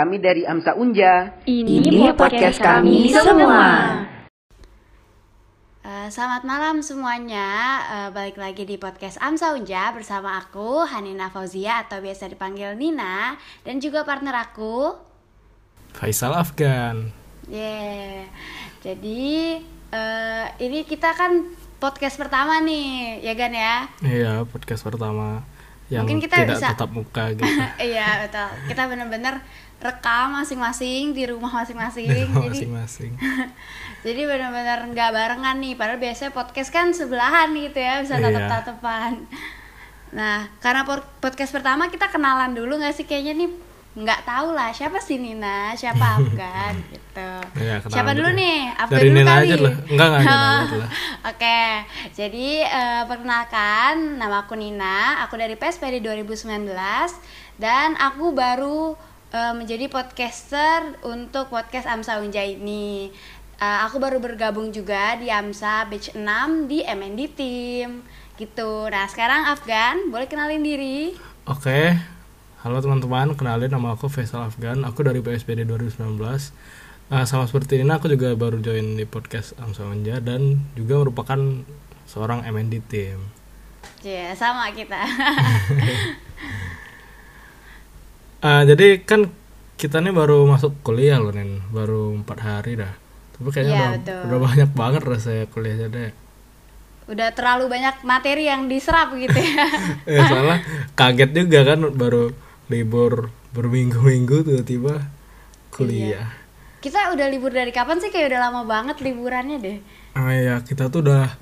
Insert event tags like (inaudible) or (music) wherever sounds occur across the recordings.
Kami dari Amsa Unja. Ini, podcast kami semua. Uh, selamat malam semuanya, uh, balik lagi di podcast Amsa Unja bersama aku Hanina Fauzia atau biasa dipanggil Nina dan juga partner aku Faisal Afgan. Yeah, jadi uh, ini kita kan podcast pertama nih, ya Gan ya? Iya, podcast pertama yang Mungkin kita tidak bisa- tetap muka gitu. (laughs) iya betul, kita bener-bener rekam masing-masing di rumah masing-masing, jadi Masing-masing. (laughs) Jadi benar-benar nggak barengan nih, padahal biasanya podcast kan sebelahan gitu ya, bisa Iya. tatap-tatapan. Nah, karena podcast pertama kita kenalan dulu nggak sih kayaknya nih nggak tahu lah siapa sih Nina, siapa (laughs) Afgan gitu. Kenalan siapa dulu dulu. nih? Afgan Dari dulu Nina kali. aja lah. Enggak, enggak, lah. (laughs) Oke, jadi eh, perkenalkan nama aku Nina, aku dari PSPD 2019 dan aku baru eh, menjadi podcaster untuk podcast Amsa Unja ini. Eh, aku baru bergabung juga di Amsa Batch 6 di MND Team gitu. Nah sekarang Afgan, boleh kenalin diri? Oke. Halo teman-teman, kenalin nama aku Faisal Afgan. Aku dari PSPD 2019. Nah, sama seperti ini aku juga baru join di podcast Amsa Manja dan juga merupakan seorang MND team. Ya sama kita. (laughs) Ah, jadi kan kita nih baru masuk kuliah loh Nen, baru empat hari dah. Tapi kayaknya Iya, udah, betul. udah banyak banget rasanya kuliahnya deh. Udah terlalu banyak materi yang diserap gitu ya. (laughs) Eh, soalnya kaget juga kan baru libur berminggu-minggu tiba-tiba kuliah. Kita udah libur dari kapan sih? Kayak udah lama banget liburannya deh. Ah ya, kita tuh udah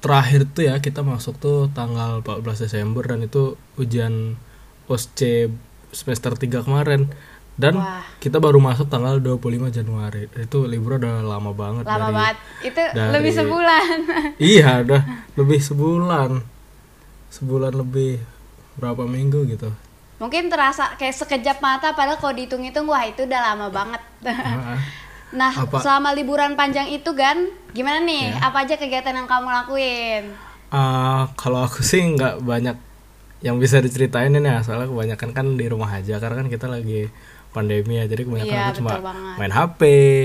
terakhir tuh ya kita masuk tuh tanggal 14 Desember dan itu ujian OSCE semester 3 kemarin. Dan Wah. kita baru masuk tanggal 25 Januari. Itu libur udah lama banget Lama dari banget. Itu dari- lebih sebulan. (laughs) Iya, udah lebih sebulan. Sebulan lebih berapa minggu gitu. Mungkin terasa kayak sekejap mata padahal kalau dihitung-hitung wah itu udah lama banget. Ah, (laughs) nah, Apa- selama liburan panjang itu kan gimana nih? Apa aja kegiatan yang kamu lakuin? ah, kalau aku sih nggak banyak yang bisa diceritain ini ya, soalnya kebanyakan kan di rumah aja karena kan kita lagi pandemi ya, jadi kebanyakan Iya, aku cuma betul banget. main HP,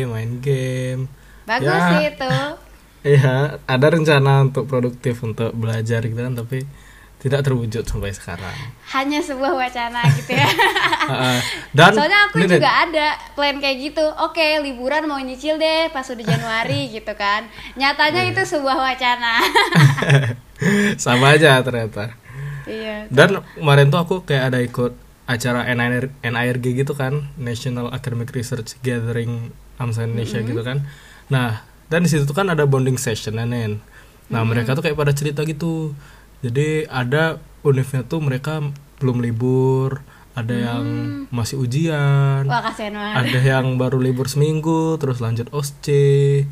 main game. Bagus Ya. sih itu. (laughs) Iya, ada rencana untuk produktif untuk belajar gitu kan, tapi tidak terwujud sampai sekarang. Hanya sebuah wacana gitu ya. (laughs) Dan Soalnya aku ini, juga ada plan kayak gitu. Oke, liburan mau nyicil deh pas udah Januari (laughs) gitu kan. Nyatanya Iya. itu sebuah wacana. sama aja ternyata. Iya. Dan kemarin tuh aku kayak ada ikut acara NIR, NIRG gitu kan, National Academic Research Gathering AMSA Indonesia gitu kan. Nah, dan di situ tuh kan ada bonding session Nen. Nah, mereka tuh kayak pada cerita gitu. Jadi ada univnya tuh mereka belum libur, ada yang masih ujian, Wah, ada yang baru libur seminggu, terus lanjut OSCE.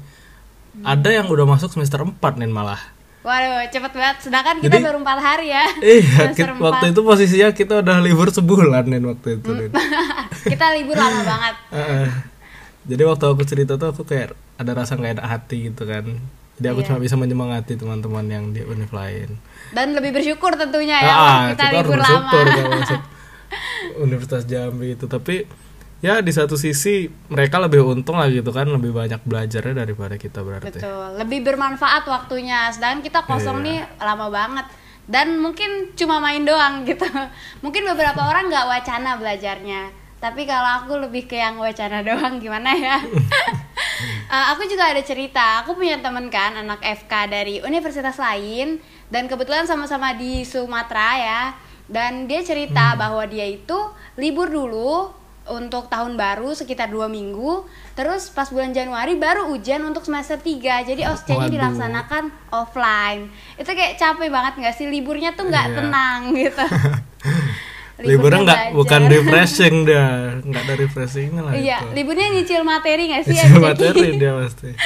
Ada yang udah masuk semester 4 nih malah. Waduh, cepet banget. Sedangkan kita Jadi- baru empat hari ya. (laughs) Iya, Semester kit- waktu itu posisinya kita udah libur sebulan nih waktu itu. Nin. (laughs) kita libur lama banget. Heeh. Jadi waktu aku cerita tuh aku kayak ada rasa nggak enak hati gitu kan. Jadi aku Iya. cuma bisa menyemangati teman-teman yang di univ lain. Dan lebih bersyukur tentunya ya, Ah, kita, harus libur lama. masuk (laughs) Universitas Jambi itu. Tapi ya di satu sisi mereka lebih untung lah gitu kan, lebih banyak belajarnya daripada kita berarti. Betul, lebih bermanfaat waktunya. Sedangkan kita kosong Iya. nih lama banget. Dan mungkin cuma main doang (laughs) gitu. Mungkin beberapa orang nggak wacana belajarnya. Tapi kalau aku lebih ke yang wacana (laughs) doang gimana ya? (laughs) Eh, aku juga ada cerita. Aku punya temen kan anak FK dari universitas lain dan kebetulan sama-sama di Sumatera ya. Dan dia cerita bahwa dia itu libur dulu untuk tahun baru sekitar dua minggu. Terus pas bulan Januari baru ujian untuk semester 3 jadi OSCE-nya dilaksanakan offline. Itu kayak capek banget nggak sih? Liburnya tuh nggak Iya. tenang gitu. (laughs) Liburnya nggak bukan refreshing dia, nggak ada refreshingnya lah iya itu. liburnya nyicil materi nggak sih Jadi- materi dia pasti. (laughs)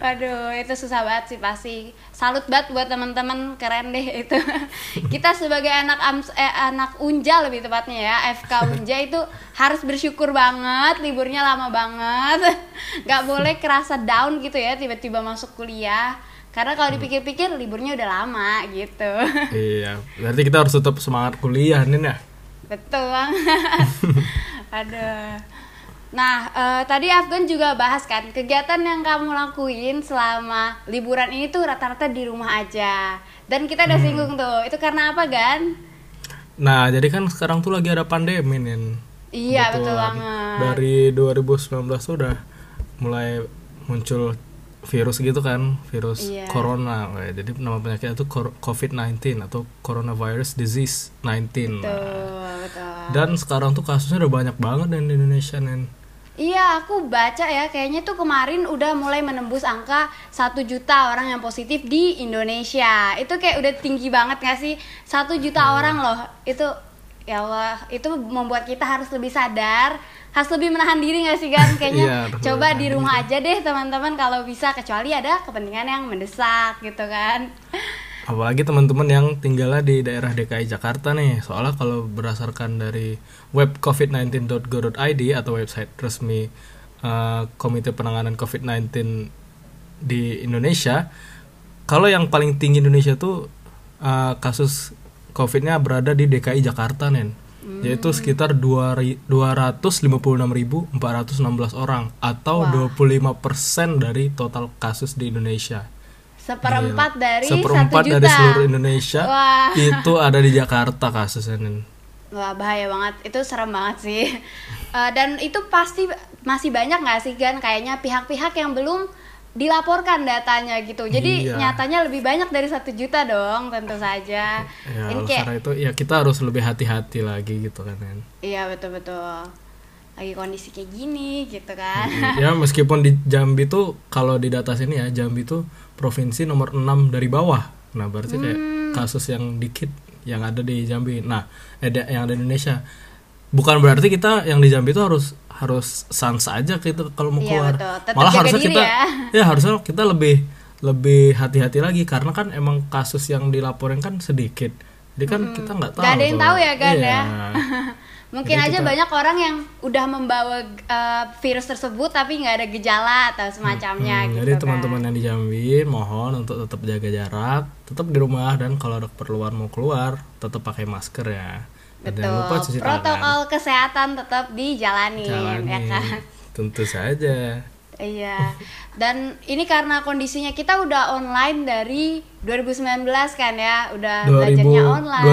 Waduh, itu susah banget sih pasti. Salut banget buat teman-teman, keren deh itu. (laughs) Kita sebagai anak Ams, eh, anak Unja lebih tepatnya ya, FK Unja itu harus bersyukur banget, liburnya lama banget. (laughs) Gak boleh kerasa down gitu ya tiba-tiba masuk kuliah. Karena kalau dipikir-pikir liburnya udah lama gitu. (laughs) iya, berarti kita harus tetap semangat kuliah nih ya. Betul bang. Aduh. Nah, eh, tadi Afgan juga bahas kan kegiatan yang kamu lakuin selama liburan ini tuh rata-rata di rumah aja. Dan kita udah Hmm. singgung tuh, itu karena apa, Gan? Nah, jadi kan sekarang tuh lagi ada pandemi nih. Iya, betul Kebetulan. banget. Dari 2019 tuh udah mulai muncul virus gitu kan, virus Iya. corona. Jadi nama penyakitnya itu cor- COVID-19 atau coronavirus disease 19. Nah, Betul, betul. Dan sekarang tuh kasusnya udah banyak banget nih di Indonesia nih. Iya, aku baca ya, kayaknya tuh kemarin udah mulai menembus angka 1 juta orang yang positif di Indonesia. Itu kayak udah tinggi banget gak sih? 1 juta Iya. orang loh. Itu ya Allah, itu membuat kita harus lebih sadar, harus lebih menahan diri gak sih kan? (laughs) Kayaknya Iya, coba di rumah aja deh teman-teman kalau bisa kecuali ada kepentingan yang mendesak gitu kan. Apalagi teman-teman yang tinggalnya di daerah DKI Jakarta nih. Soalnya kalau berdasarkan dari web covid19.go.id atau website resmi eh, Komite Penanganan COVID-19 di Indonesia, kalau yang paling tinggi Indonesia tuh eh, kasus COVID-nya berada di DKI Jakarta nih. Yaitu sekitar 256.416 orang atau 25% dari total kasus di Indonesia. Seperempat Gila. dari seperempat 1 juta. dari seluruh Indonesia Wah. itu ada di Jakarta kasusnya Nin. Wah bahaya banget, itu serem banget sih. Eh, dan itu pasti masih banyak nggak sih kan kayaknya pihak-pihak yang belum dilaporkan datanya gitu. Jadi Iya. nyatanya lebih banyak dari satu juta dong tentu saja. ya Ini kayak itu ya kita harus lebih hati-hati lagi gitu kan iya betul betul. Lagi kondisi kayak gini gitu kan. ya meskipun di Jambi tuh kalau di data sini ya Jambi tuh provinsi nomor 6 dari bawah nah berarti kayak Hmm. kasus yang dikit yang ada di Jambi nah eh, da- yang ada di Indonesia bukan berarti kita yang di Jambi tuh harus harus sans aja gitu kalau mau Iya, keluar betul. Tetap malah harusnya diri kita ya. harusnya kita lebih lebih hati-hati lagi karena kan emang kasus yang dilaporin kan sedikit jadi kan kita nggak tahu Gak ada yang tahu ya kan Iya. ya. (laughs) Mungkin Jadi aja kita- banyak orang yang udah membawa eh, virus tersebut tapi nggak ada gejala atau semacamnya Hmm, gitu jadi kan. teman-teman yang di Jambi mohon untuk tetap jaga jarak, tetap di rumah dan kalau ada keperluan mau keluar tetap pakai masker ya. Betul. Lupa cuci Protokol tangan. kesehatan tetap dijalanin Jalani. ya kan. Tentu saja. Iya. Dan ini karena kondisinya kita udah online dari 2019 kan ya, udah 2000, belajarnya online.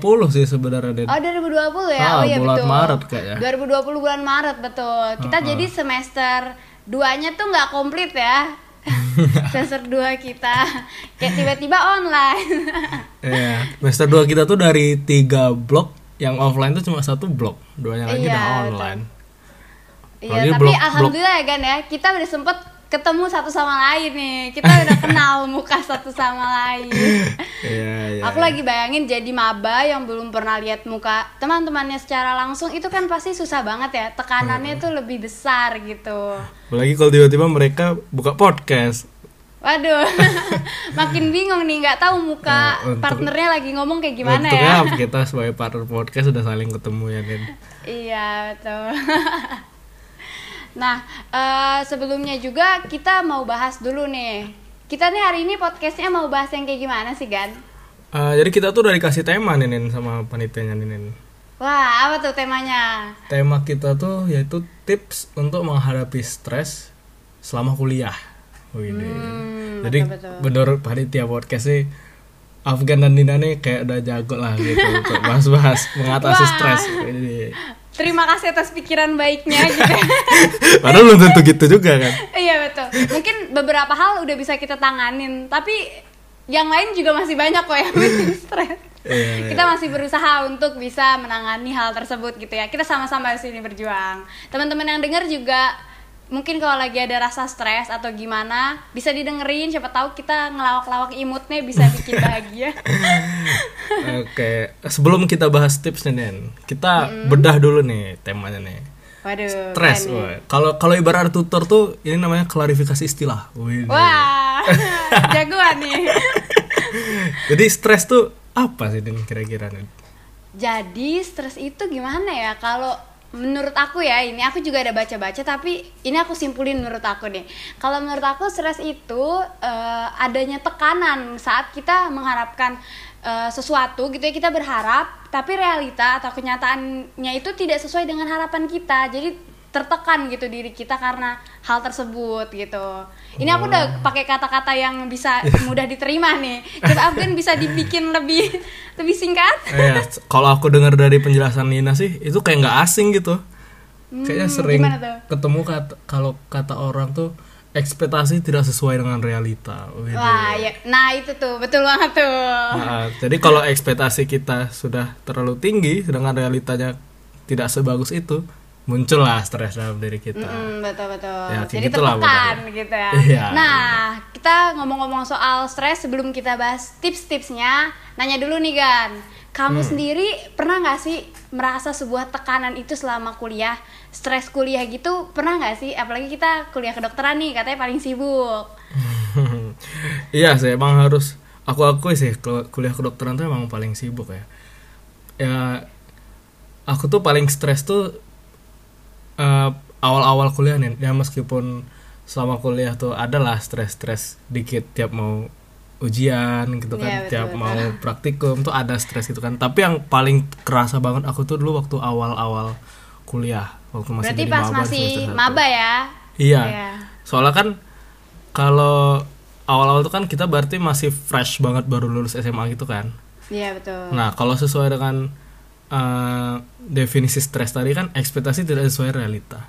2020 sih sebenarnya Den. Oh 2020 ya, Ah, oh iya bulan betul. Maret kayaknya. 2020 bulan Maret betul. Kita jadi semester 2-nya tuh nggak komplit ya. (laughs) semester 2 kita kayak tiba-tiba online. (laughs) Iya, semester 2 kita tuh dari tiga blok yang offline tuh cuma satu blok, duanya lagi Iya, udah betul. Iya, tapi blok- alhamdulillah ya kan ya, kita udah sempet ketemu satu sama lain nih. Kita udah (laughs) kenal muka satu sama lain. (laughs) Iya, iya. Aku lagi bayangin jadi maba yang belum pernah lihat muka teman-temannya secara langsung itu kan pasti susah banget ya. Tekanannya tuh lebih besar gitu. Apalagi kalau tiba-tiba mereka buka podcast. Waduh, (laughs) makin bingung nih, nggak tahu muka Nah, untuk- partnernya lagi ngomong kayak gimana Untungnya ya. kita sebagai partner podcast sudah saling ketemu ya Den. Iya betul. Nah eh, sebelumnya juga kita mau bahas dulu nih. Kita nih hari ini podcastnya mau bahas yang kayak gimana sih Gan? Eh, jadi kita tuh udah dikasih tema nih Nin sama panitianya nih Nin. Wah apa tuh temanya? Tema kita tuh yaitu tips untuk menghadapi stres selama kuliah. Hmm, jadi menurut panitia podcast sih Afgan dan Nina nih kayak udah jago lah gitu (laughs) untuk bahas-bahas mengatasi stres. Terima kasih atas pikiran baiknya gitu. (laughs) Padahal belum tentu gitu juga kan. iya betul. Mungkin beberapa hal udah bisa kita tanganin, tapi yang lain juga masih banyak kok yang (laughs) bikin stres. Iya, Kita masih berusaha untuk bisa menangani hal tersebut gitu ya. Kita sama-sama di sini berjuang. Teman-teman yang dengar juga mungkin kalau lagi ada rasa stres atau gimana bisa didengerin siapa tahu kita ngelawak-lawak imutnya bisa bikin bahagia. (laughs) Oke, sebelum kita bahas tips nih Nen, kita bedah dulu nih temanya nih. Waduh. Stres. Kalau kalau ibarat tutor tuh ini namanya klarifikasi istilah. Wih. Wah, (laughs) jagoan nih. (laughs) Jadi stres tuh apa sih Din kira-kira nih? Jadi stres itu gimana ya? Kalau menurut aku ya ini aku juga ada baca-baca tapi ini aku simpulin menurut aku nih kalau menurut aku stres itu eh, adanya tekanan saat kita mengharapkan eh, sesuatu gitu ya kita berharap tapi realita atau kenyataannya itu tidak sesuai dengan harapan kita. Jadi tertekan gitu diri kita karena hal tersebut gitu ini aku udah pakai kata-kata yang bisa (laughs) mudah diterima nih coba Afgan bisa dibikin lebih (laughs) lebih singkat Iya, kalau aku dengar dari penjelasan Nina sih itu kayak nggak asing gitu. Kayaknya Hmm, sering gimana tuh? ketemu kata kalau kata orang tuh ekspektasi tidak sesuai dengan realita. Wih, Wah, ya. Nah, itu tuh, betul banget tuh. Nah, jadi kalau ekspektasi kita sudah terlalu tinggi sedangkan realitanya tidak sebagus itu, muncullah stres dalam diri kita. Mm, betul betul. Ya, Jadi gitulah tertekan gitu ya. (laughs) Iya, nah, kita ngomong-ngomong soal stres sebelum kita bahas tips-tipsnya, nanya dulu nih Gan. Kamu Hmm. sendiri pernah nggak sih merasa sebuah tekanan itu selama kuliah, stres kuliah gitu pernah nggak sih? Apalagi kita kuliah kedokteran nih, katanya paling sibuk. (laughs) iya sih emang harus aku akui sih kuliah kedokteran tuh emang paling sibuk ya ya aku tuh paling stres tuh eh, awal-awal kuliah nih ya meskipun selama kuliah tuh adalah stres-stres dikit tiap mau ujian gitu kan Iya, betul, tiap betul. mau praktikum tuh ada stres gitu kan tapi yang paling kerasa banget aku tuh dulu waktu awal-awal kuliah waktu masih Berarti pas maba masih maba ya? Iya. Iya. Soalnya kan kalau awal-awal tuh kan kita berarti masih fresh banget baru lulus SMA gitu kan. Iya betul. Nah, kalau sesuai dengan eh, definisi stres tadi kan ekspektasi tidak sesuai realita.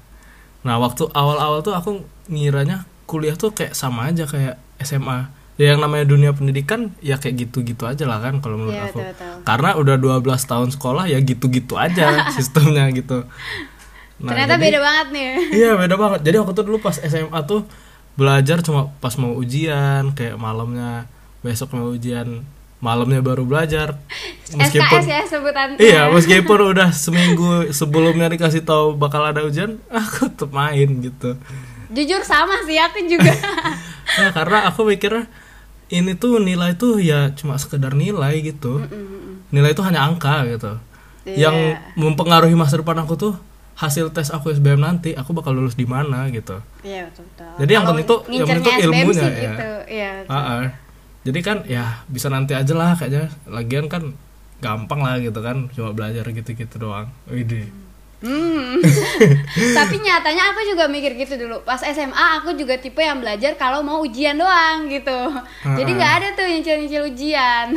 Nah, waktu awal-awal tuh aku ngiranya kuliah tuh kayak sama aja kayak SMA. Ya yang namanya dunia pendidikan ya kayak gitu-gitu aja lah kan kalau menurut Iya, aku. betul, betul. Karena udah 12 tahun sekolah ya gitu-gitu aja (laughs) sistemnya gitu. Nah, Ternyata jadi- beda banget nih. Iya beda banget. Jadi aku tuh dulu pas SMA tuh belajar cuma pas mau ujian kayak malamnya besok mau ujian malamnya baru belajar. (laughs) SKS ya sebutannya. Iya meskipun udah seminggu sebelumnya dikasih tahu bakal ada ujian, (laughs) aku tetap main gitu. Jujur sama sih aku juga. Nah (laughs) karena aku mikir ini tuh nilai tuh ya cuma sekedar nilai gitu. Nilai itu hanya angka gitu. Iya. Yang mempengaruhi masa depan aku tuh hasil tes aku SBM nanti aku bakal lulus di mana gitu. Iya betul betul. Jadi yang Kalau penting tuh- yang penting tuh SBM ilmunya ya. gitu. Iya. Ah, ah. Jadi kan ya bisa nanti aja lah kayaknya. Lagian kan gampang lah gitu kan, cuma belajar gitu-gitu doang. Widih. Hmm. (laughs) Tapi nyatanya aku juga mikir gitu dulu. Pas SMA aku juga tipe yang belajar kalau mau ujian doang gitu. Jadi nggak ada tuh nyicil-nyicil ujian.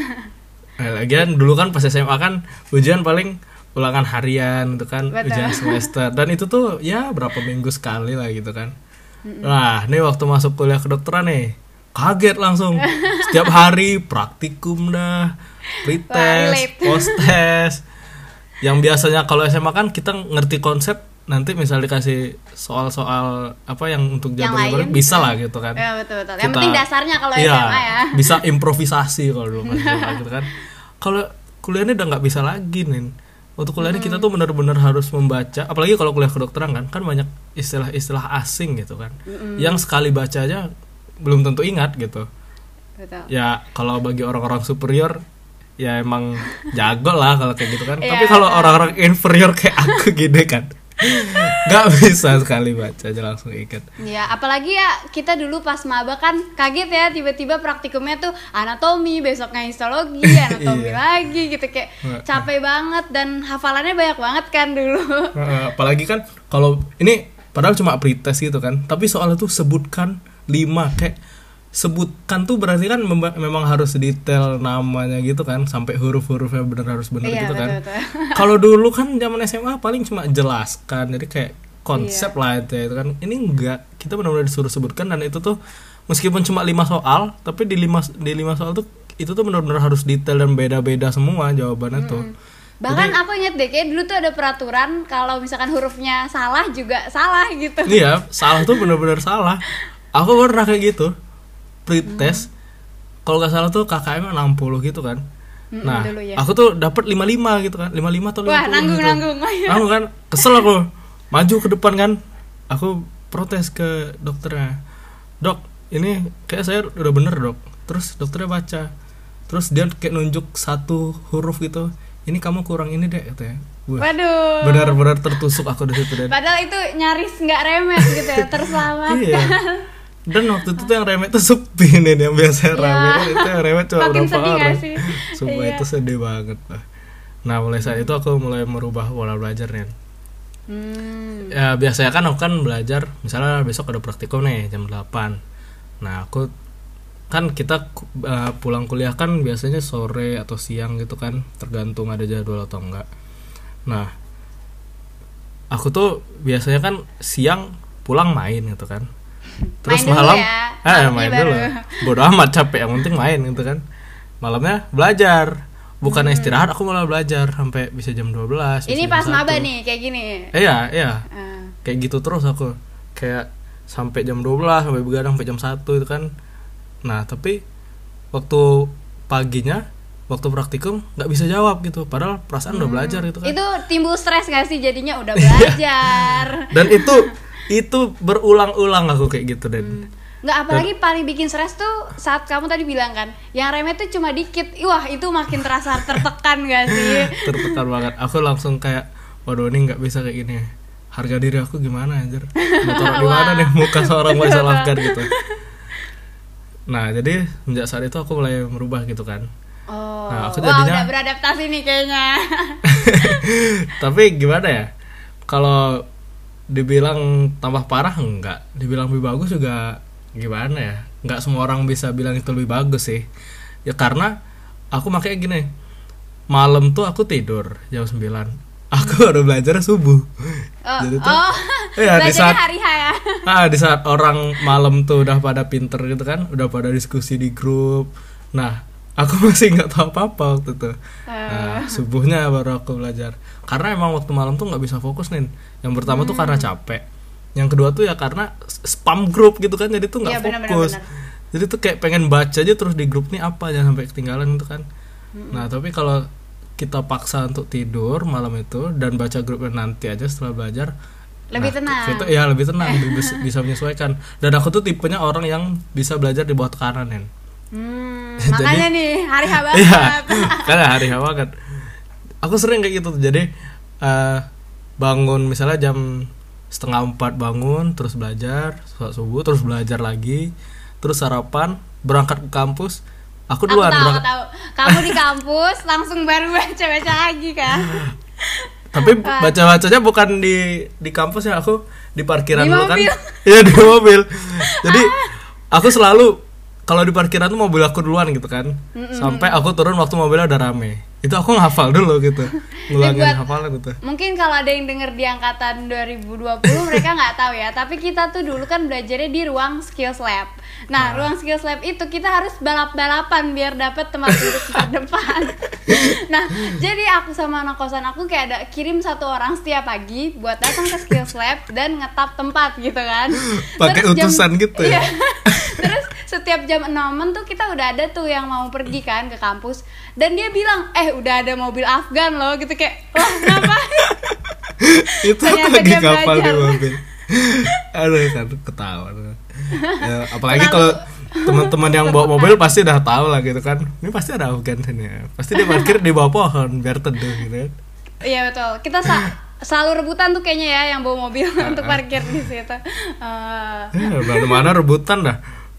Nah, lagian dulu kan pas SMA kan ujian paling ulangan harian gitu kan, Betul. ujian semester. (laughs) Dan itu tuh ya berapa minggu sekali lah gitu kan. Nah, nih waktu masuk kuliah kedokteran nih, kaget langsung. Setiap hari praktikum dah, pretest, (laughs) post test. Yang biasanya kalau SMA kan kita ngerti konsep nanti misal dikasih soal-soal apa yang untuk jabar lain, bisa hmm. lah gitu kan. Ya betul betul. Yang Kita- penting dasarnya kalau Iya, SMA ya. (laughs) bisa improvisasi kalau dulu SMA gitu kan kalau kuliahnya udah nggak bisa lagi nih untuk kuliah ini kita tuh benar-benar harus membaca apalagi kalau kuliah kedokteran kan kan banyak istilah-istilah asing gitu kan yang sekali baca aja belum tentu ingat gitu Betul. ya kalau bagi orang-orang superior ya emang jago lah kalau kayak gitu kan tapi Iya. kalau orang-orang inferior kayak aku (laughs) gini kan nggak bisa sekali baca aja langsung ingat Ya, apalagi ya kita dulu pas maba kan kaget ya tiba-tiba praktikumnya tuh anatomi, besoknya histologi, (laughs) anatomi Iya. lagi gitu kayak capek banget dan hafalannya banyak banget kan dulu. Apalagi kan kalau ini padahal cuma pretest gitu kan tapi soalnya tuh sebutkan lima kayak sebutkan tuh berarti kan memang harus detail namanya gitu kan sampai huruf-hurufnya bener harus bener Iya, gitu kan (laughs) kalau dulu kan zaman SMA paling cuma jelaskan jadi kayak konsep Iya. lah itu, itu kan ini enggak kita benar-benar disuruh sebutkan dan itu tuh meskipun cuma lima soal tapi di lima di lima soal tuh itu tuh benar-benar harus detail dan beda-beda semua jawabannya tuh Bahkan aku inget deh kayak dulu tuh ada peraturan kalau misalkan hurufnya salah juga salah gitu. Iya, salah tuh bener-bener salah. (laughs) Aku pernah kayak gitu. Pretest. Kalau nggak salah tuh KKM 60 gitu kan. Mm-mm, Nah, dulu ya. aku tuh dapat 55 gitu kan. 55 atau 50 Wah, (laughs) nanggung gitu. nanggung. Aku kan kesel aku. Maju ke depan kan. Aku protes ke dokternya. Dok, ini kayak saya udah bener, Dok. Terus dokternya baca. Terus dia kayak nunjuk satu huruf gitu. ini kamu kurang ini deh gitu ya Wah, Waduh. benar-benar tertusuk aku di situ Padahal itu nyaris nggak remet gitu ya, (laughs) terselamatkan. iya dan waktu itu tuh yang remet tuh sepi nih yang biasa Iya. rame. Kan itu yang remet cuma Makin berapa orang. sumpah Iya. itu sedih banget lah nah mulai saat itu aku mulai merubah pola belajar nih Hmm. ya biasanya kan aku kan belajar misalnya besok ada praktikum nih jam 8 nah aku kan kita eh, pulang kuliah kan biasanya sore atau siang gitu kan tergantung ada jadwal atau enggak. Nah aku tuh biasanya kan siang pulang main gitu kan terus Main malam? ya, eh main dulu. Bodoh amat capek. Yang penting main gitu kan. Malamnya belajar. Bukan istirahat aku malah belajar sampai bisa jam 12 bisa Hmm. Ini jam pas 1. maba nih kayak gini. Eh, iya iya. Eh, kayak gitu terus aku. Kayak sampai jam 12 sampai begadang sampai jam 1 itu kan. Nah tapi waktu paginya waktu praktikum nggak bisa jawab gitu. Padahal perasaan udah belajar gitu kan. Itu timbul stres gak sih? Jadinya udah belajar. dan itu (laughs) itu berulang-ulang aku kayak gitu dan Nggak apalagi paling bikin stres tuh saat kamu tadi bilang kan, yang remeh tuh cuma dikit. Wah, itu makin terasa tertekan gak sih? (laughs) tertekan banget. Aku langsung kayak waduh ini nggak bisa kayak gini. Harga diri aku gimana anjir? Mau taruh di (laughs) mana nih muka seorang (laughs) Faisal Afgan gitu nah jadi sejak saat itu aku mulai merubah gitu kan. Oh, Nah, aku jadinya- udah beradaptasi nih kayaknya. tapi gimana ya? Kalau dibilang tambah parah? Enggak. Dibilang lebih bagus juga gimana ya? Nggak semua orang bisa bilang itu lebih bagus sih. Ya karena aku makanya gini malam tuh aku tidur jam 9 (laughs) aku baru belajar subuh. Oh, Jadi tuh- oh. (laughs) Iya, di saat- hari ya. (laughs) ah di saat orang malam tuh udah pada pinter gitu kan udah pada diskusi di grup. Nah aku (laughs) masih nggak tahu apa apa waktu itu. Nah subuhnya baru aku belajar. Karena emang waktu malam tuh nggak bisa fokus nih yang pertama tuh karena capek. Yang kedua tuh ya karena spam grup gitu kan jadi tuh nggak Iya, benar, benar, fokus. benar. jadi tuh kayak pengen baca aja terus di grup nih apa jangan sampai ketinggalan gitu kan. Nah tapi kalau kita paksa untuk tidur malam itu dan baca grupnya nanti aja setelah belajar Lebih Nah, tenang. Kita, ya lebih tenang, (laughs) bisa menyesuaikan. Dan aku tuh tipenya orang yang bisa belajar di bawah tekanan. Hmm, (laughs) Jadi- makanya nih hari H (laughs) banget. Iya, (laughs) karena hari hawa kan. Aku sering kayak gitu tuh. Jadi eh, bangun misalnya jam setengah empat bangun, terus belajar, sholat subuh, terus belajar lagi, terus sarapan, berangkat ke kampus. Aku Aku duluan tahu, berangkat. tahu. Kamu di kampus langsung baru baca-baca lagi kan. Tapi baca-bacanya bukan di di kampus ya, aku di parkiran Di dulu kan. mobil. Iya, di mobil. Jadi aku selalu kalau di parkiran tuh mobil aku duluan gitu kan. Sampai aku turun waktu mobilnya udah rame. Itu aku ngehafal dulu gitu. (laughs) Ngulangin buat- hafalan gitu. Mungkin kalau ada yang denger di angkatan 2020 (laughs) mereka nggak tahu ya, tapi kita tuh dulu kan belajarnya di ruang skills lab. Nah, ruang skills lab itu kita harus balap-balapan biar dapat tempat duduk terdepan. (laughs) nah, jadi aku sama anak kosan aku kayak ada kirim satu orang setiap pagi buat datang ke skills lab dan ngetap tempat gitu kan. Pakai Terus jam- utusan gitu ya? Iya. Terus setiap jam 6 tuh kita udah ada tuh yang mau pergi kan ke kampus dan dia bilang, "Eh, udah ada mobil Afgan loh." gitu kayak, "Wah, ngapain?" (laughs) itu Ternyata lagi ngapal di mobil. (laughs) Aduh, kan ketawa. Ya, apalagi kalau teman-teman yang bawa mobil (laughs) pasti udah tahu lah gitu kan. Ini pasti ada Afgan sini ya. Pasti dia parkir di bawah pohon biar teduh gitu. kan. Iya betul. Kita sa- selalu rebutan tuh kayaknya ya yang bawa mobil untuk parkir di situ. Eh, Ya, rebutan dah.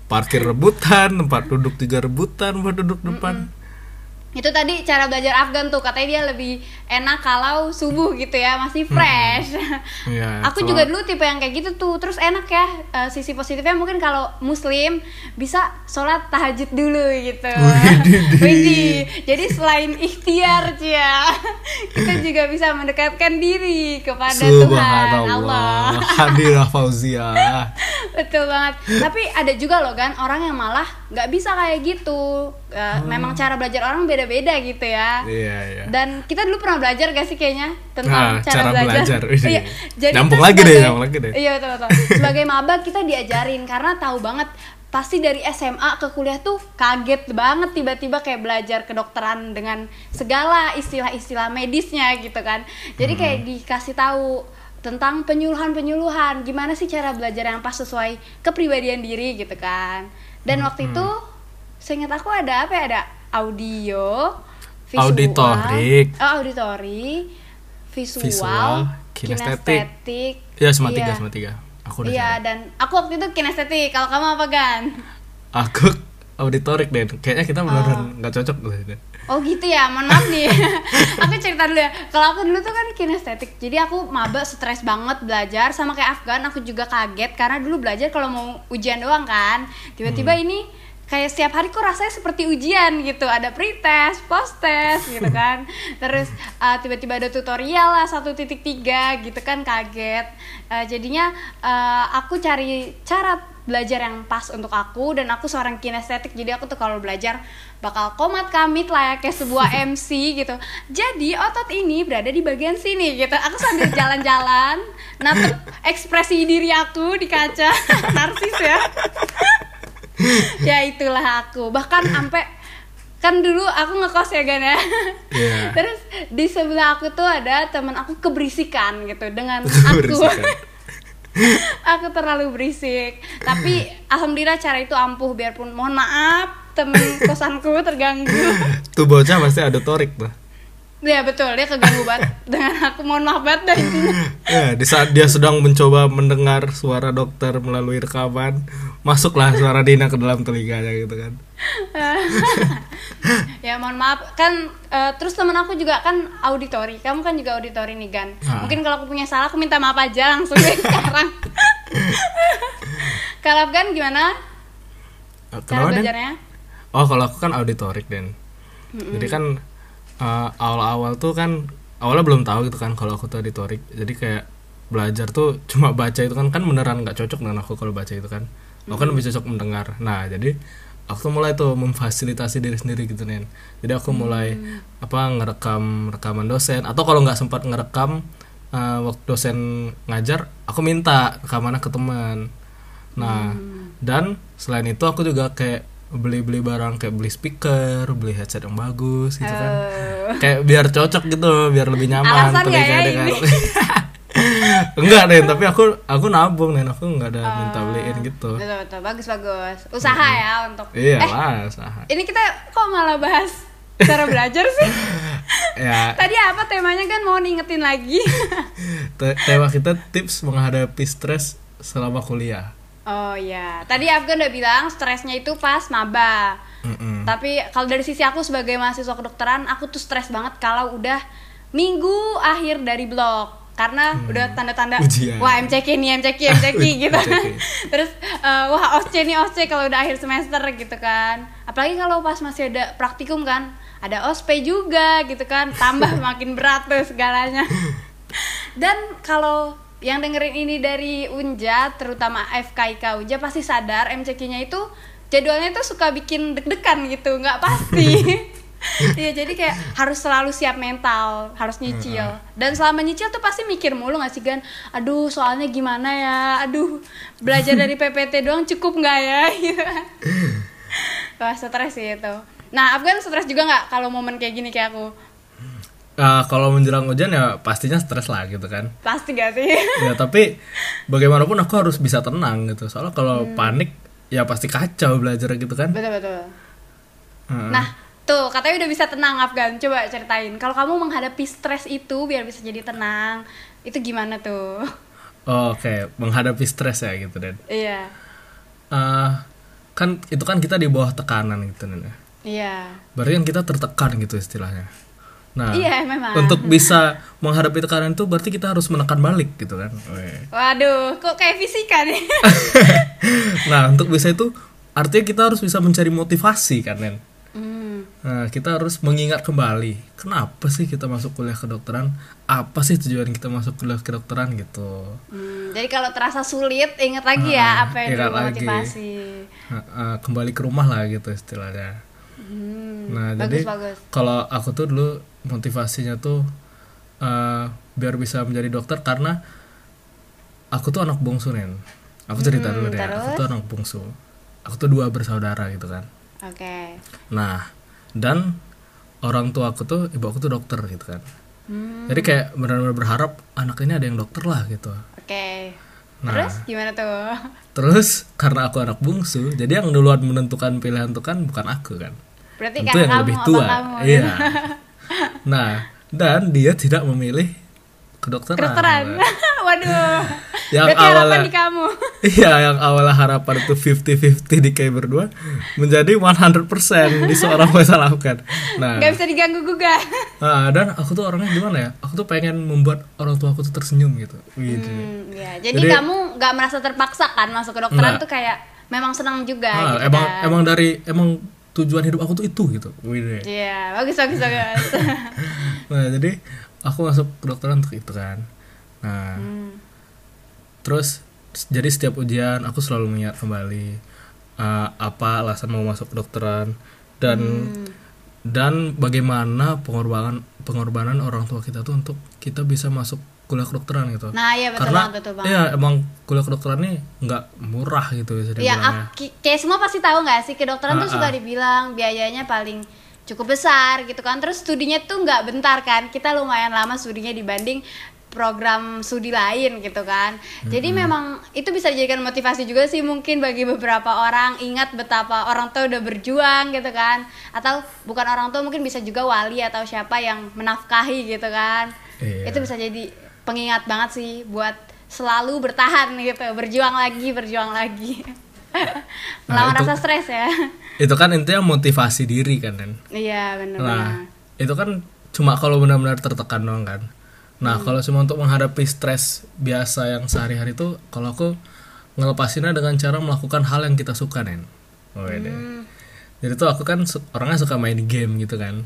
Parkir rebutan, tempat duduk juga rebutan buat duduk depan. Itu tadi cara belajar Afgan tuh katanya dia lebih enak kalau subuh gitu ya masih fresh. (laughs) Iya, (laughs) Aku kalau- juga dulu tipe yang kayak gitu tuh. Terus enak ya eh, sisi positifnya mungkin kalau muslim bisa sholat tahajud dulu gitu. Widih. (laughs) Jadi selain ikhtiar Cia, kita juga bisa mendekatkan diri kepada Tuhan Allah. Hadirah Fauzia. Betul banget. Tapi ada juga loh kan orang yang malah nggak bisa kayak gitu. Eh, Memang cara belajar orang beda-beda gitu ya. Iya, iya. Dan kita dulu pernah belajar gak sih kayaknya Nah, tentang cara, cara belajar. belajar. (laughs) Iya. Jadi nyambung lagi deh, sebagai- nyambung lagi deh. Iya betul betul. (laughs) Sebagai maba kita diajarin karena tahu banget pasti dari SMA ke kuliah tuh kaget banget tiba-tiba kayak belajar kedokteran dengan segala istilah-istilah medisnya gitu kan. Jadi Hmm. kayak dikasih tahu tentang penyuluhan-penyuluhan gimana sih cara belajar yang pas sesuai kepribadian diri gitu kan. Dan waktu Hmm. itu seingat aku ada apa ya ada audio Auditorik. oh, auditori visual, Visual, kinestetik. kinestetik Ya cuma tiga, iya. cuma tiga. Aku udah iya dan aku waktu itu kinestetik kalau kamu apa gan Aku (laughs) auditorik deh. Kayaknya kita beneran Oh. nggak cocok deh. Oh gitu ya, mohon maaf nih. (laughs) aku cerita dulu ya. Kalau aku dulu tuh kan kinestetik, jadi aku maba stres banget belajar sama kayak Afgan. Aku juga kaget karena dulu belajar kalau mau ujian doang kan. Tiba-tiba ini kayak setiap hari kok rasanya seperti ujian gitu. Ada pretest, post test gitu kan. (laughs) Terus uh, tiba-tiba ada tutorial lah 1.3 gitu kan kaget. Uh, jadinya uh, aku cari cara belajar yang pas untuk aku dan aku seorang kinestetik jadi aku tuh kalau belajar bakal komat kamit layaknya sebuah (laughs) MC gitu. Jadi otot ini berada di bagian sini gitu. Aku sambil jalan-jalan natep ekspresi diri aku di kaca. (laughs) Narsis ya. (laughs) Ya itulah aku. Bahkan sampai kan dulu aku ngekos ya Gan ya. Iya. terus di sebelah aku tuh ada teman aku keberisikan gitu dengan aku. Aku terlalu berisik tapi alhamdulillah cara itu ampuh biarpun mohon maaf temen (laughs) kosanku terganggu Tuh bocah pasti auditorik tuh. Ya betul. Dia keganggu banget. (laughs) Dengan aku mohon maaf banget intinya Ya, di saat dia sedang mencoba mendengar suara dokter melalui rekaman, masuklah suara Dina ke dalam telinganya gitu kan. (laughs) ya mohon maaf. Kan eh, terus temen aku juga kan auditori. Kamu kan juga auditori nih Gan. Ah. mungkin kalau aku punya salah aku minta maaf aja langsung deh sekarang. (laughs) Kalau Gan gimana? Eh, cara Kenapa, Den? belajarnya? Oh, kalau aku kan auditorik, Den. Jadi kan eh, awal-awal tuh kan awalnya belum tahu gitu kan kalau aku tuh auditorik. Jadi kayak belajar tuh (laughs) cuma baca itu kan kan beneran nggak cocok dengan aku kalau baca itu kan. Aku kan lebih cocok mendengar. Nah, jadi aku tuh mulai tuh memfasilitasi diri sendiri gitu nen. Jadi aku mulai apa ngerekam rekaman dosen atau kalau nggak sempat ngerekam eh, waktu dosen ngajar, aku minta rekamannya ke teman. Nah, dan selain itu aku juga kayak beli-beli barang kayak beli speaker, beli headset yang bagus gitu kan. Eh, Kayak biar cocok gitu, biar lebih nyaman Alasan ya ini? (laughs) enggak deh, tapi aku aku nabung nih, aku nggak ada minta beliin gitu. betul betul bagus bagus usaha ya untuk Iya eh lah, usaha. ini kita kok malah bahas cara belajar sih (laughs) Ya, tadi apa temanya kan mau ngingetin lagi (laughs) te- tema kita tips menghadapi stres selama kuliah. Oh ya tadi Afgan udah bilang stresnya itu pas maba. Mm-mm. tapi kalau dari sisi aku sebagai mahasiswa kedokteran aku tuh stres banget kalau udah minggu akhir dari blok karena udah tanda-tanda Hmm. Wah MCQ nih MCQ MCQ (laughs) gitu. MCQ. (laughs) terus eh, wah OSC nih OSC kalau udah akhir semester gitu kan. Apalagi kalau pas masih ada praktikum kan ada OSP juga gitu kan tambah (laughs) makin berat tuh segalanya. Dan kalau yang dengerin ini dari Unja terutama FKIK Unja pasti sadar MCQ-nya itu jadwalnya tuh suka bikin deg-degan gitu nggak pasti (laughs) Iya jadi kayak harus selalu siap mental, harus nyicil. Dan selama nyicil tuh pasti mikir mulu gak sih Gan? Aduh soalnya gimana ya? Aduh belajar dari (laughs) PPT doang cukup nggak ya? (laughs) Wah stres sih itu. Nah Afgan stres juga nggak kalau momen kayak gini kayak aku? Ah, kalau menjelang hujan ya pastinya stres lah gitu kan. Pasti gak sih? (laughs) ya tapi bagaimanapun aku harus bisa tenang gitu soalnya kalau Hmm. panik ya pasti kacau belajar gitu kan betul betul. Heeh. Nah, tuh katanya udah bisa tenang Afgan. Coba ceritain. Kalau kamu menghadapi stres itu biar bisa jadi tenang, itu gimana tuh? Oh, oke menghadapi stres ya gitu dan iya. Eh, kan itu kan kita di bawah tekanan gitu nen ya Iya. berarti kan kita tertekan gitu istilahnya nah Iya, memang. untuk bisa menghadapi tekanan itu berarti kita harus menekan balik gitu kan Weh. Waduh, kok kayak fisika nih? (laughs) nah untuk bisa itu artinya kita harus bisa mencari motivasi kan nen Hmm, Nah, kita harus mengingat kembali kenapa sih kita masuk kuliah kedokteran apa sih tujuan kita masuk kuliah kedokteran gitu hmm, jadi kalau terasa sulit, ingat lagi Ah, ya apa yang ingat dulu lagi. motivasi. Nah, kembali ke rumah lah gitu istilahnya Hmm, nah bagus jadi kalau aku tuh dulu motivasinya tuh eh, biar bisa menjadi dokter karena aku tuh anak bungsu nen aku cerita dulu deh aku Hmm, terus? tuh anak bungsu aku tuh dua bersaudara gitu kan Oke. nah dan orang tua aku tuh ibu aku tuh dokter gitu kan Hmm, jadi kayak benar-benar berharap anak ini ada yang dokter lah gitu Oke. Nah. Terus gimana tuh? terus karena aku anak bungsu jadi yang duluan menentukan pilihan tuh kan bukan aku kan Berarti tentu yang kamu lebih tua kamu? iya nah dan dia tidak memilih kedokteran Kedokteran. (laughs) Waduh. (laughs) Yang Berarti harapan awalnya- di kamu. (laughs) Iya, yang awalnya harapan itu 50-50 di kayak berdua menjadi 100% di seorang Faisal Afgan. Nah, Gak bisa diganggu gugat. ah, dan aku tuh orangnya gimana ya? Aku tuh pengen membuat orang tua aku tuh tersenyum gitu. Gitu. Hmm, ya. Jadi, Jadi- kamu nggak merasa terpaksa kan masuk ke dokteran Nggak. tuh kayak memang senang juga Ah, gitu emang kan. emang dari emang tujuan hidup aku tuh itu gitu. Iya, bagus bagus bagus. (laughs) Nah, jadi aku masuk kedokteran untuk itu kan. Nah, Hmm. terus jadi setiap ujian aku selalu mengingat kembali uh, apa alasan mau masuk kedokteran dan Hmm. dan bagaimana pengorbanan pengorbanan orang tua kita tuh untuk kita bisa masuk kuliah kedokteran gitu. Nah, iya betul Karena banget, betul banget. iya emang kuliah kedokteran ini nggak murah gitu bisa Ya, dibilangnya. ak- kayak semua pasti tahu nggak sih kedokteran tuh Ah, suka ah. dibilang biayanya paling cukup besar gitu kan. Terus studinya tuh nggak bentar kan. Kita lumayan lama studinya dibanding program studi lain gitu kan. Jadi memang itu bisa dijadikan motivasi juga sih mungkin bagi beberapa orang ingat betapa orang tua udah berjuang gitu kan. Atau bukan orang tua mungkin bisa juga wali atau siapa yang menafkahi gitu kan. Iya. Itu bisa jadi pengingat banget sih buat selalu bertahan gitu, berjuang lagi, berjuang lagi. (laughs) Melawan itu- rasa stres ya. Itu kan intinya motivasi diri kan kan. Iya, benar Nah, itu kan cuma kalau benar-benar tertekan doang kan. Nah, Hmm. kalau cuma untuk menghadapi stres biasa yang sehari-hari itu, kalau aku ngelepasinnya dengan cara melakukan hal yang kita suka, Nen. Wede. Hmm. Jadi tuh aku kan orangnya suka main game gitu kan.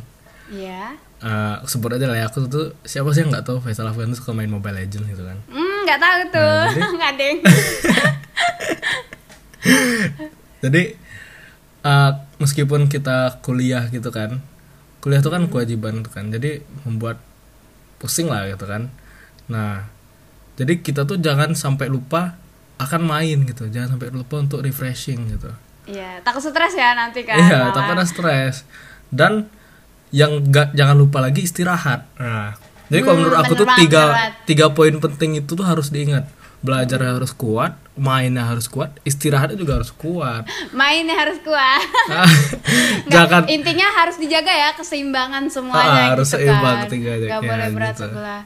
Iya. Eh, sebut aja lah ya, aku tuh siapa sih yang nggak tahu Faisal Afgan tuh suka main Mobile Legends gitu kan. Hmm, nggak tahu tuh. Nah, (laughs) Nggak deng. (laughs) Jadi eh, meskipun kita kuliah gitu kan, kuliah itu kan kewajiban gitu kan. Jadi membuat pusing lah gitu kan. Nah, jadi kita tuh jangan sampai lupa akan main gitu. Jangan sampai lupa untuk refreshing gitu. Iya, takut stres ya nanti kan. Iya, malah. takutnya stres. Dan yang enggak jangan lupa lagi istirahat. Nah, jadi kalau Hmm, menurut aku tuh tiga tiga poin penting itu tuh harus diingat. Belajarnya harus kuat, mainnya harus kuat, istirahatnya juga harus kuat. (laughs) Mainnya harus kuat. Ah, (laughs) Nggak, jangan intinya harus dijaga ya keseimbangan semuanya Ah, harus gitu seimbang kan. ketiganya, Nggak ya, boleh berat gitu. sebelah.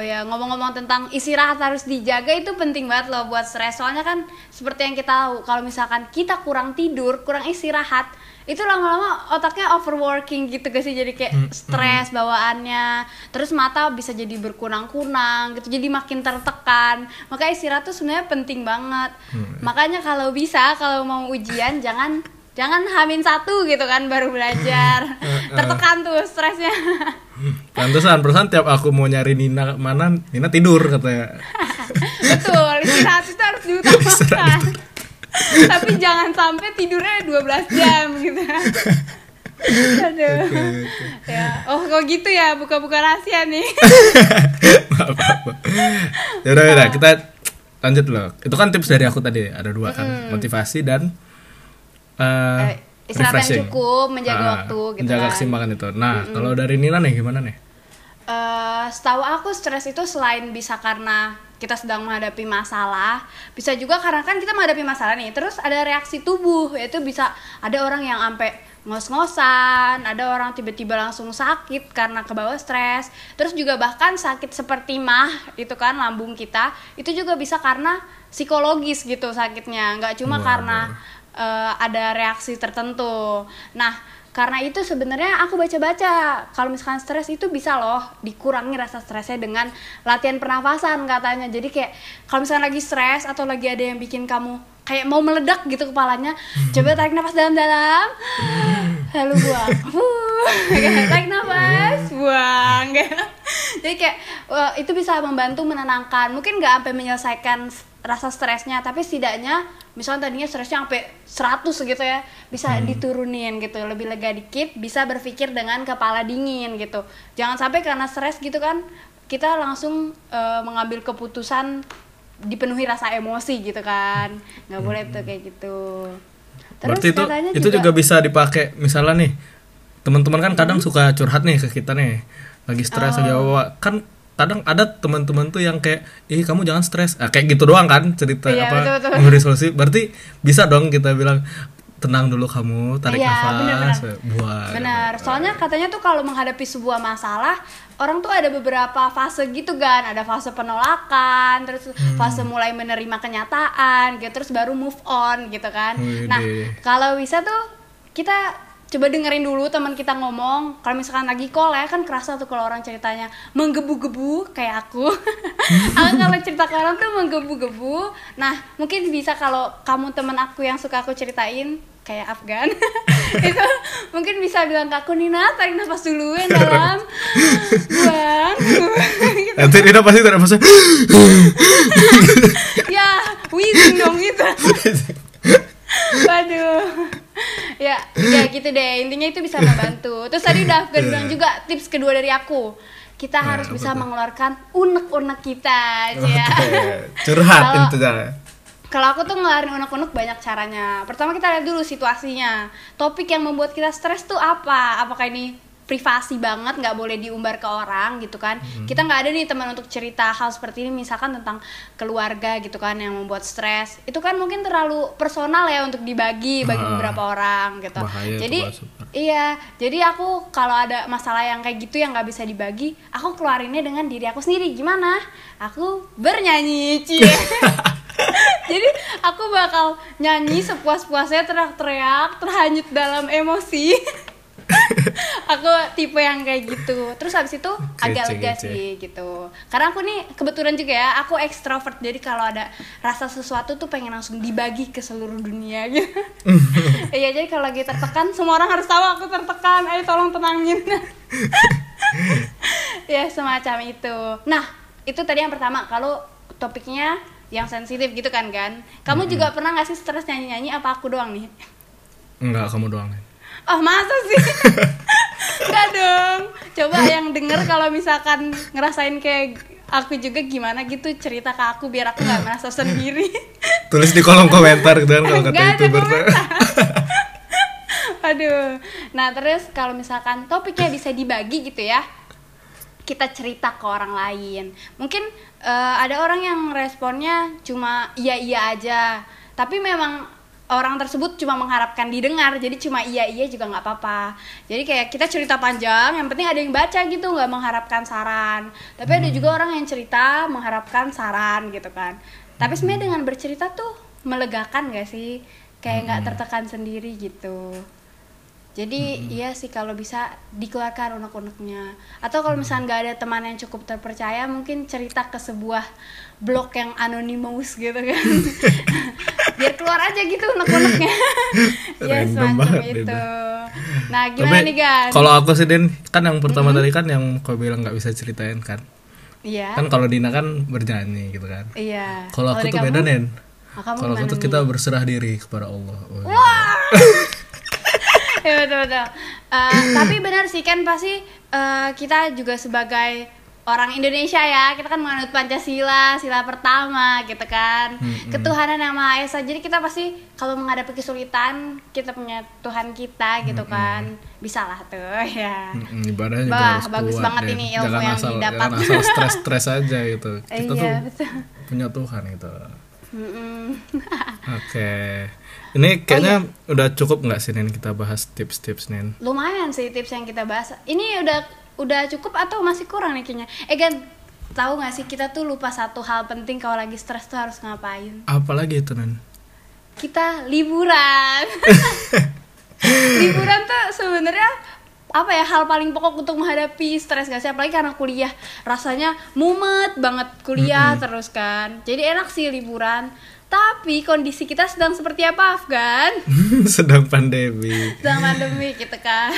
Oh ya, ngomong-ngomong tentang istirahat harus dijaga itu penting banget loh buat stres. Soalnya kan seperti yang kita tahu, kalau misalkan kita kurang tidur, kurang istirahat, itu lama-lama otaknya overworking gitu gak sih? Jadi kayak Hmm, stres bawaannya. Terus mata bisa jadi berkunang-kunang gitu, jadi makin tertekan. Maka istirahat tuh sebenarnya penting banget. Hmm. Makanya kalau bisa, kalau mau ujian jangan jangan hamin satu gitu kan baru belajar. (laughs) (laughs) Tertekan tuh stresnya. (laughs) pantesan perusahaan tiap aku mau nyari Nina mana Nina tidur katanya (laughs) Betul, istirahat itu harus diutamakan. Tapi jangan sampai tidurnya 12 jam gitu. Aduh. Ya, oh kok gitu ya, buka-buka rahasia nih. Nggak apa-apa. ya udah udah kita lanjut loh itu kan tips dari aku tadi ada dua kan motivasi dan eh, Eh, istirahat yang cukup, menjaga Ah, waktu gitu menjaga kan. keseimbangan itu nah kalau dari Nina nih gimana nih Eh, setahu aku stres itu selain bisa karena kita sedang menghadapi masalah, bisa juga karena kan kita menghadapi masalah nih. Terus ada reaksi tubuh, yaitu bisa ada orang yang sampai ngos-ngosan, ada orang tiba-tiba langsung sakit karena kebawa stres. Terus juga bahkan sakit seperti mah itu kan lambung kita, itu juga bisa karena psikologis gitu sakitnya, nggak cuma Waduh. karena eh, ada reaksi tertentu. Nah, karena itu sebenarnya aku baca-baca kalau misalkan stres itu bisa loh dikurangi rasa stresnya dengan latihan pernafasan katanya. Jadi kayak kalau misalkan lagi stres atau lagi ada yang bikin kamu kayak mau meledak gitu kepalanya, (laughs) coba tarik nafas dalam-dalam. Lalu buang. (laughs) (laughs) Tarik nafas, buang. Jadi kayak itu bisa membantu menenangkan. Mungkin nggak sampai menyelesaikan rasa stresnya, tapi setidaknya misalnya tadinya stresnya sampai 100 gitu ya, bisa diturunin gitu, lebih lega dikit, bisa berpikir dengan kepala dingin gitu. Jangan sampai karena stres gitu kan kita langsung eh, mengambil keputusan dipenuhi rasa emosi gitu kan. nggak boleh tuh kayak gitu. berarti itu itu juga, bisa dipakai misalnya nih teman-teman kan kadang suka curhat nih ke kita nih lagi stres lagi Oh. apa kan kadang ada teman-teman tuh yang kayak ih kamu jangan stres. Ah, kayak gitu doang kan cerita Iya, apa memberi solusi. Berarti bisa dong kita bilang tenang dulu kamu tarik Iya, nafas bener-bener. buat Benar, soalnya katanya tuh kalau menghadapi sebuah masalah, orang tuh ada beberapa fase gitu kan, ada fase penolakan, terus Hmm. fase mulai menerima kenyataan, gitu, terus baru move on gitu kan. Wih, Nah, kalau bisa tuh kita coba dengerin dulu teman kita ngomong. Kalau misalkan lagi call ya kan kerasa tuh kalau orang ceritanya menggebu-gebu kayak aku. (laughs) aku kalau cerita ke orang tuh menggebu-gebu. Nah, mungkin bisa kalau kamu teman aku yang suka aku ceritain kayak Afgan (laughs) itu mungkin bisa bilang ke aku Nina tarik nafas dulu yang (laughs) dalam buang gitu. nanti Rina pasti tarik nafasnya ya wheezing dong gitu waduh (laughs) ya ya gitu deh intinya itu bisa membantu terus tadi udah Afgan bilang juga tips kedua dari aku kita Nah, harus bisa tuh? mengeluarkan unek-unek kita ya Oke, curhat Kalau- intinya kalau aku tuh ngelarin unek-unek banyak caranya. Pertama kita lihat dulu situasinya. Topik yang membuat kita stres tuh apa? Apakah ini privasi banget nggak boleh diumbar ke orang gitu kan? Kita nggak ada nih teman untuk cerita hal seperti ini misalkan tentang keluarga gitu kan yang membuat stres. Itu kan mungkin terlalu personal ya untuk dibagi bagi Ah. beberapa orang gitu. Bahaya jadi. Iya, jadi aku kalau ada masalah yang kayak gitu yang nggak bisa dibagi, aku keluarinnya dengan diri aku sendiri. Gimana? Aku bernyanyi, cie. (laughs) jadi aku bakal nyanyi sepuas-puasnya teriak-teriak, terhanyut dalam emosi. (laughs) aku tipe yang kayak gitu. Terus habis itu agak lega sih gitu. Karena aku nih kebetulan juga ya, aku ekstrovert. Jadi kalau ada rasa sesuatu tuh pengen langsung dibagi ke seluruh dunia gitu. (laughs) Iya, jadi kalau lagi tertekan semua orang harus tahu aku tertekan. Ayo tolong tenangin. (laughs) ya semacam itu. Nah, itu tadi yang pertama. Kalau topiknya yang sensitif gitu kan kan. Kamu juga pernah nggak sih stres nyanyi-nyanyi apa aku doang nih? enggak kamu doang Nen. Oh masa sih? (laughs) Enggak dong Coba yang denger kalau misalkan ngerasain kayak aku juga gimana gitu cerita ke aku biar aku nggak merasa sendiri (laughs) tulis di kolom komentar gitu kan kalau kata youtuber. (laughs) Aduh. Nah, terus kalau misalkan topiknya bisa dibagi gitu ya. Kita cerita ke orang lain. Mungkin eh, ada orang yang responnya cuma iya-iya aja. Tapi memang orang tersebut cuma mengharapkan didengar jadi cuma iya iya juga nggak apa-apa. Jadi kayak kita cerita panjang yang penting ada yang baca gitu nggak mengharapkan saran. Tapi ada juga orang yang cerita mengharapkan saran gitu kan. Tapi sebenarnya dengan bercerita tuh melegakan gak sih? Kayak nggak tertekan sendiri gitu. Jadi iya sih kalau bisa dikeluarkan unek-uneknya. Atau kalau misalnya nggak ada teman yang cukup terpercaya mungkin cerita ke sebuah blog yang anonymous gitu kan (laughs) biar keluar aja gitu unek-uneknya (laughs) ya Random semacam banget itu itu. nah gimana Tapi nih Gan kalau aku sih Din, kan yang pertama tadi kan yang kau bilang nggak bisa ceritain kan. iya Kan kalau Dina kan bernyanyi gitu kan. iya Kalau aku tuh kamu? beda Nen. Oh, kamu Kalau aku tuh nih? kita berserah diri kepada Allah. Oh, (laughs) ya betul betul Eh, tapi benar sih kan pasti eh, kita juga sebagai orang Indonesia ya kita kan menganut Pancasila sila pertama gitu kan ketuhanan yang maha esa jadi kita pasti kalau menghadapi kesulitan kita punya Tuhan kita gitu kan bisa lah tuh (laughs) ya Mm, ibadahnya juga Wah, harus bagus kuat, banget Den. ini ilmu jangan yang asal, didapat. Jangan asal (laughs) stres-stres aja gitu. Kita tuh iya betul punya Tuhan gitu. Mm-mm. (laughs) Oke. Ini kayaknya Oh, udah cukup nggak sih Nen kita bahas tips-tips Nen? lumayan sih tips yang kita bahas ini udah udah cukup atau masih kurang nih kayaknya? Eh kan tahu nggak sih kita tuh lupa satu hal penting kalau lagi stres tuh harus ngapain? Apalagi itu Nen? kita liburan. (laughs) Liburan tuh sebenarnya apa ya hal paling pokok untuk menghadapi stres gak sih? Apalagi karena kuliah. Rasanya mumet banget kuliah terus kan. Jadi enak sih liburan tapi kondisi kita sedang seperti apa Afgan (laughs) Sedang pandemi. sedang pandemi gitu kan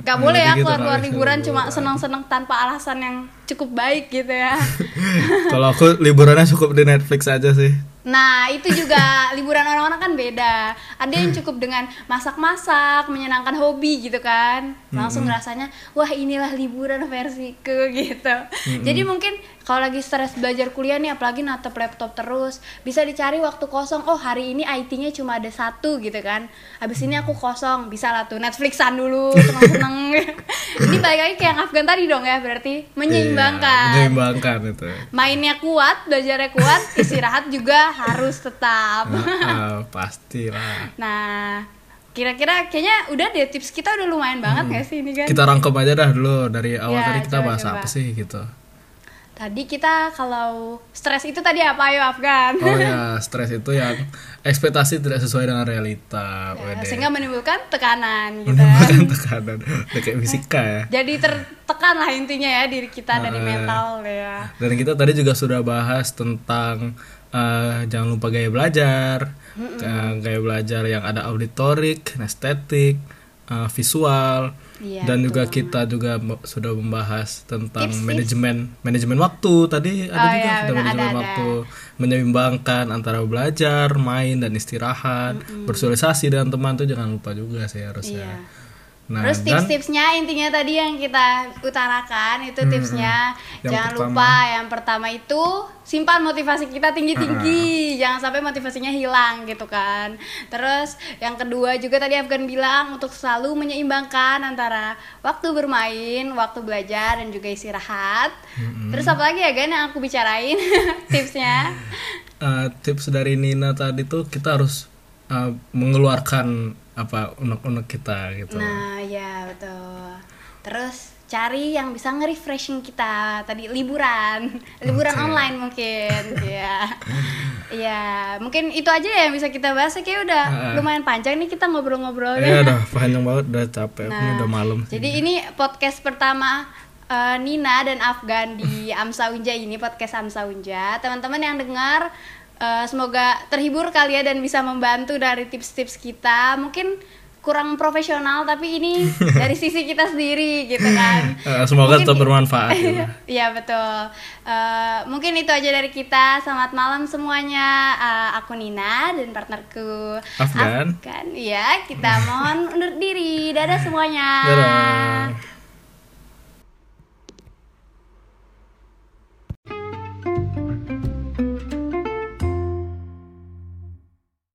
gak Hmm, boleh ya jadi keluar keluar harus liburan cuma senang-senang tanpa alasan yang cukup baik gitu ya (laughs) Kalau aku liburannya cukup di Netflix aja sih. Nah, itu juga (laughs) liburan orang-orang kan beda. Ada yang cukup dengan masak-masak, menyenangkan hobi gitu kan. Langsung rasanya, wah inilah liburan versiku gitu. Jadi mungkin kalau lagi stres belajar kuliah nih, apalagi natap laptop terus, bisa dicari waktu kosong. Oh, hari ini IT-nya cuma ada satu gitu kan. Habis ini aku kosong, bisa lah tuh Netflixan dulu, seneng-seneng. (laughs) ini balik lagi kayak yang Afgan tadi dong ya, berarti menyeimbangkan Iya, menyeimbangkan itu. mainnya kuat, belajarnya kuat, (laughs) istirahat juga harus tetap. Ah, ah, pastilah. Nah, kira-kira kayaknya udah deh tips kita udah lumayan banget nggak sih ini kan Kita rangkum aja dah dulu dari awal Ya, tadi kita coba, bahas coba. apa sih gitu. Tadi kita kalau stres itu tadi apa ayo Afgan Oh ya, (laughs) stres itu yang ekspektasi tidak sesuai dengan realita. Ya, Wede. sehingga menimbulkan tekanan gitu Menimbulkan tekanan. Udah kayak fisika ya. (laughs) jadi tertekan lah intinya ya diri kita dari Ah. mental ya Dan kita tadi juga sudah bahas tentang eh, jangan lupa gaya belajar, Eh, gaya belajar yang ada auditorik, estetik, eh, visual, Iya, dan juga banget. kita juga sudah membahas tentang Tips-tips. manajemen manajemen waktu tadi ada Oh, juga sudah benar, manajemen ada, ada. waktu menyeimbangkan antara belajar, main dan istirahat, bersosialisasi dengan teman tuh jangan lupa juga sih harusnya. Iya. Nah, Terus tips-tipsnya intinya tadi yang kita utarakan itu tipsnya. Yang jangan pertama. lupa yang pertama itu simpan motivasi kita tinggi-tinggi. Jangan sampai motivasinya hilang gitu kan. Terus yang kedua juga tadi Afgan bilang untuk selalu menyeimbangkan antara waktu bermain waktu belajar dan juga istirahat. Terus apa lagi ya Gan yang aku bicarain (laughs) tipsnya? Eh, tips dari Nina tadi tuh kita harus eh, mengeluarkan apa unek-unek kita gitu. Nah, ya betul. Terus cari yang bisa nge-refreshing kita tadi liburan, (laughs) liburan Oke. online mungkin, (laughs) ya. Ya, mungkin itu aja ya yang bisa kita bahas. Kayak udah Ah. lumayan panjang nih kita ngobrol-ngobrol. Ya udah panjang banget udah capek aku ini udah malam. Nah, Jadi ini podcast pertama eh, Nina dan Afgan di (laughs) Amsa Unja ini podcast Amsa Unja. Teman-teman yang dengar eh, semoga terhibur kali ya dan bisa membantu dari tips-tips kita. Mungkin kurang profesional tapi ini (laughs) dari sisi kita sendiri gitu kan. (laughs) Eh, semoga Mungkin- tetap bermanfaat. ya. (laughs) Iya betul. Eh, mungkin itu aja dari kita. Selamat malam semuanya. Aku Nina dan partnerku Afgan. Afgan. Iya, kita mohon undur diri. Dadah semuanya. Dadah.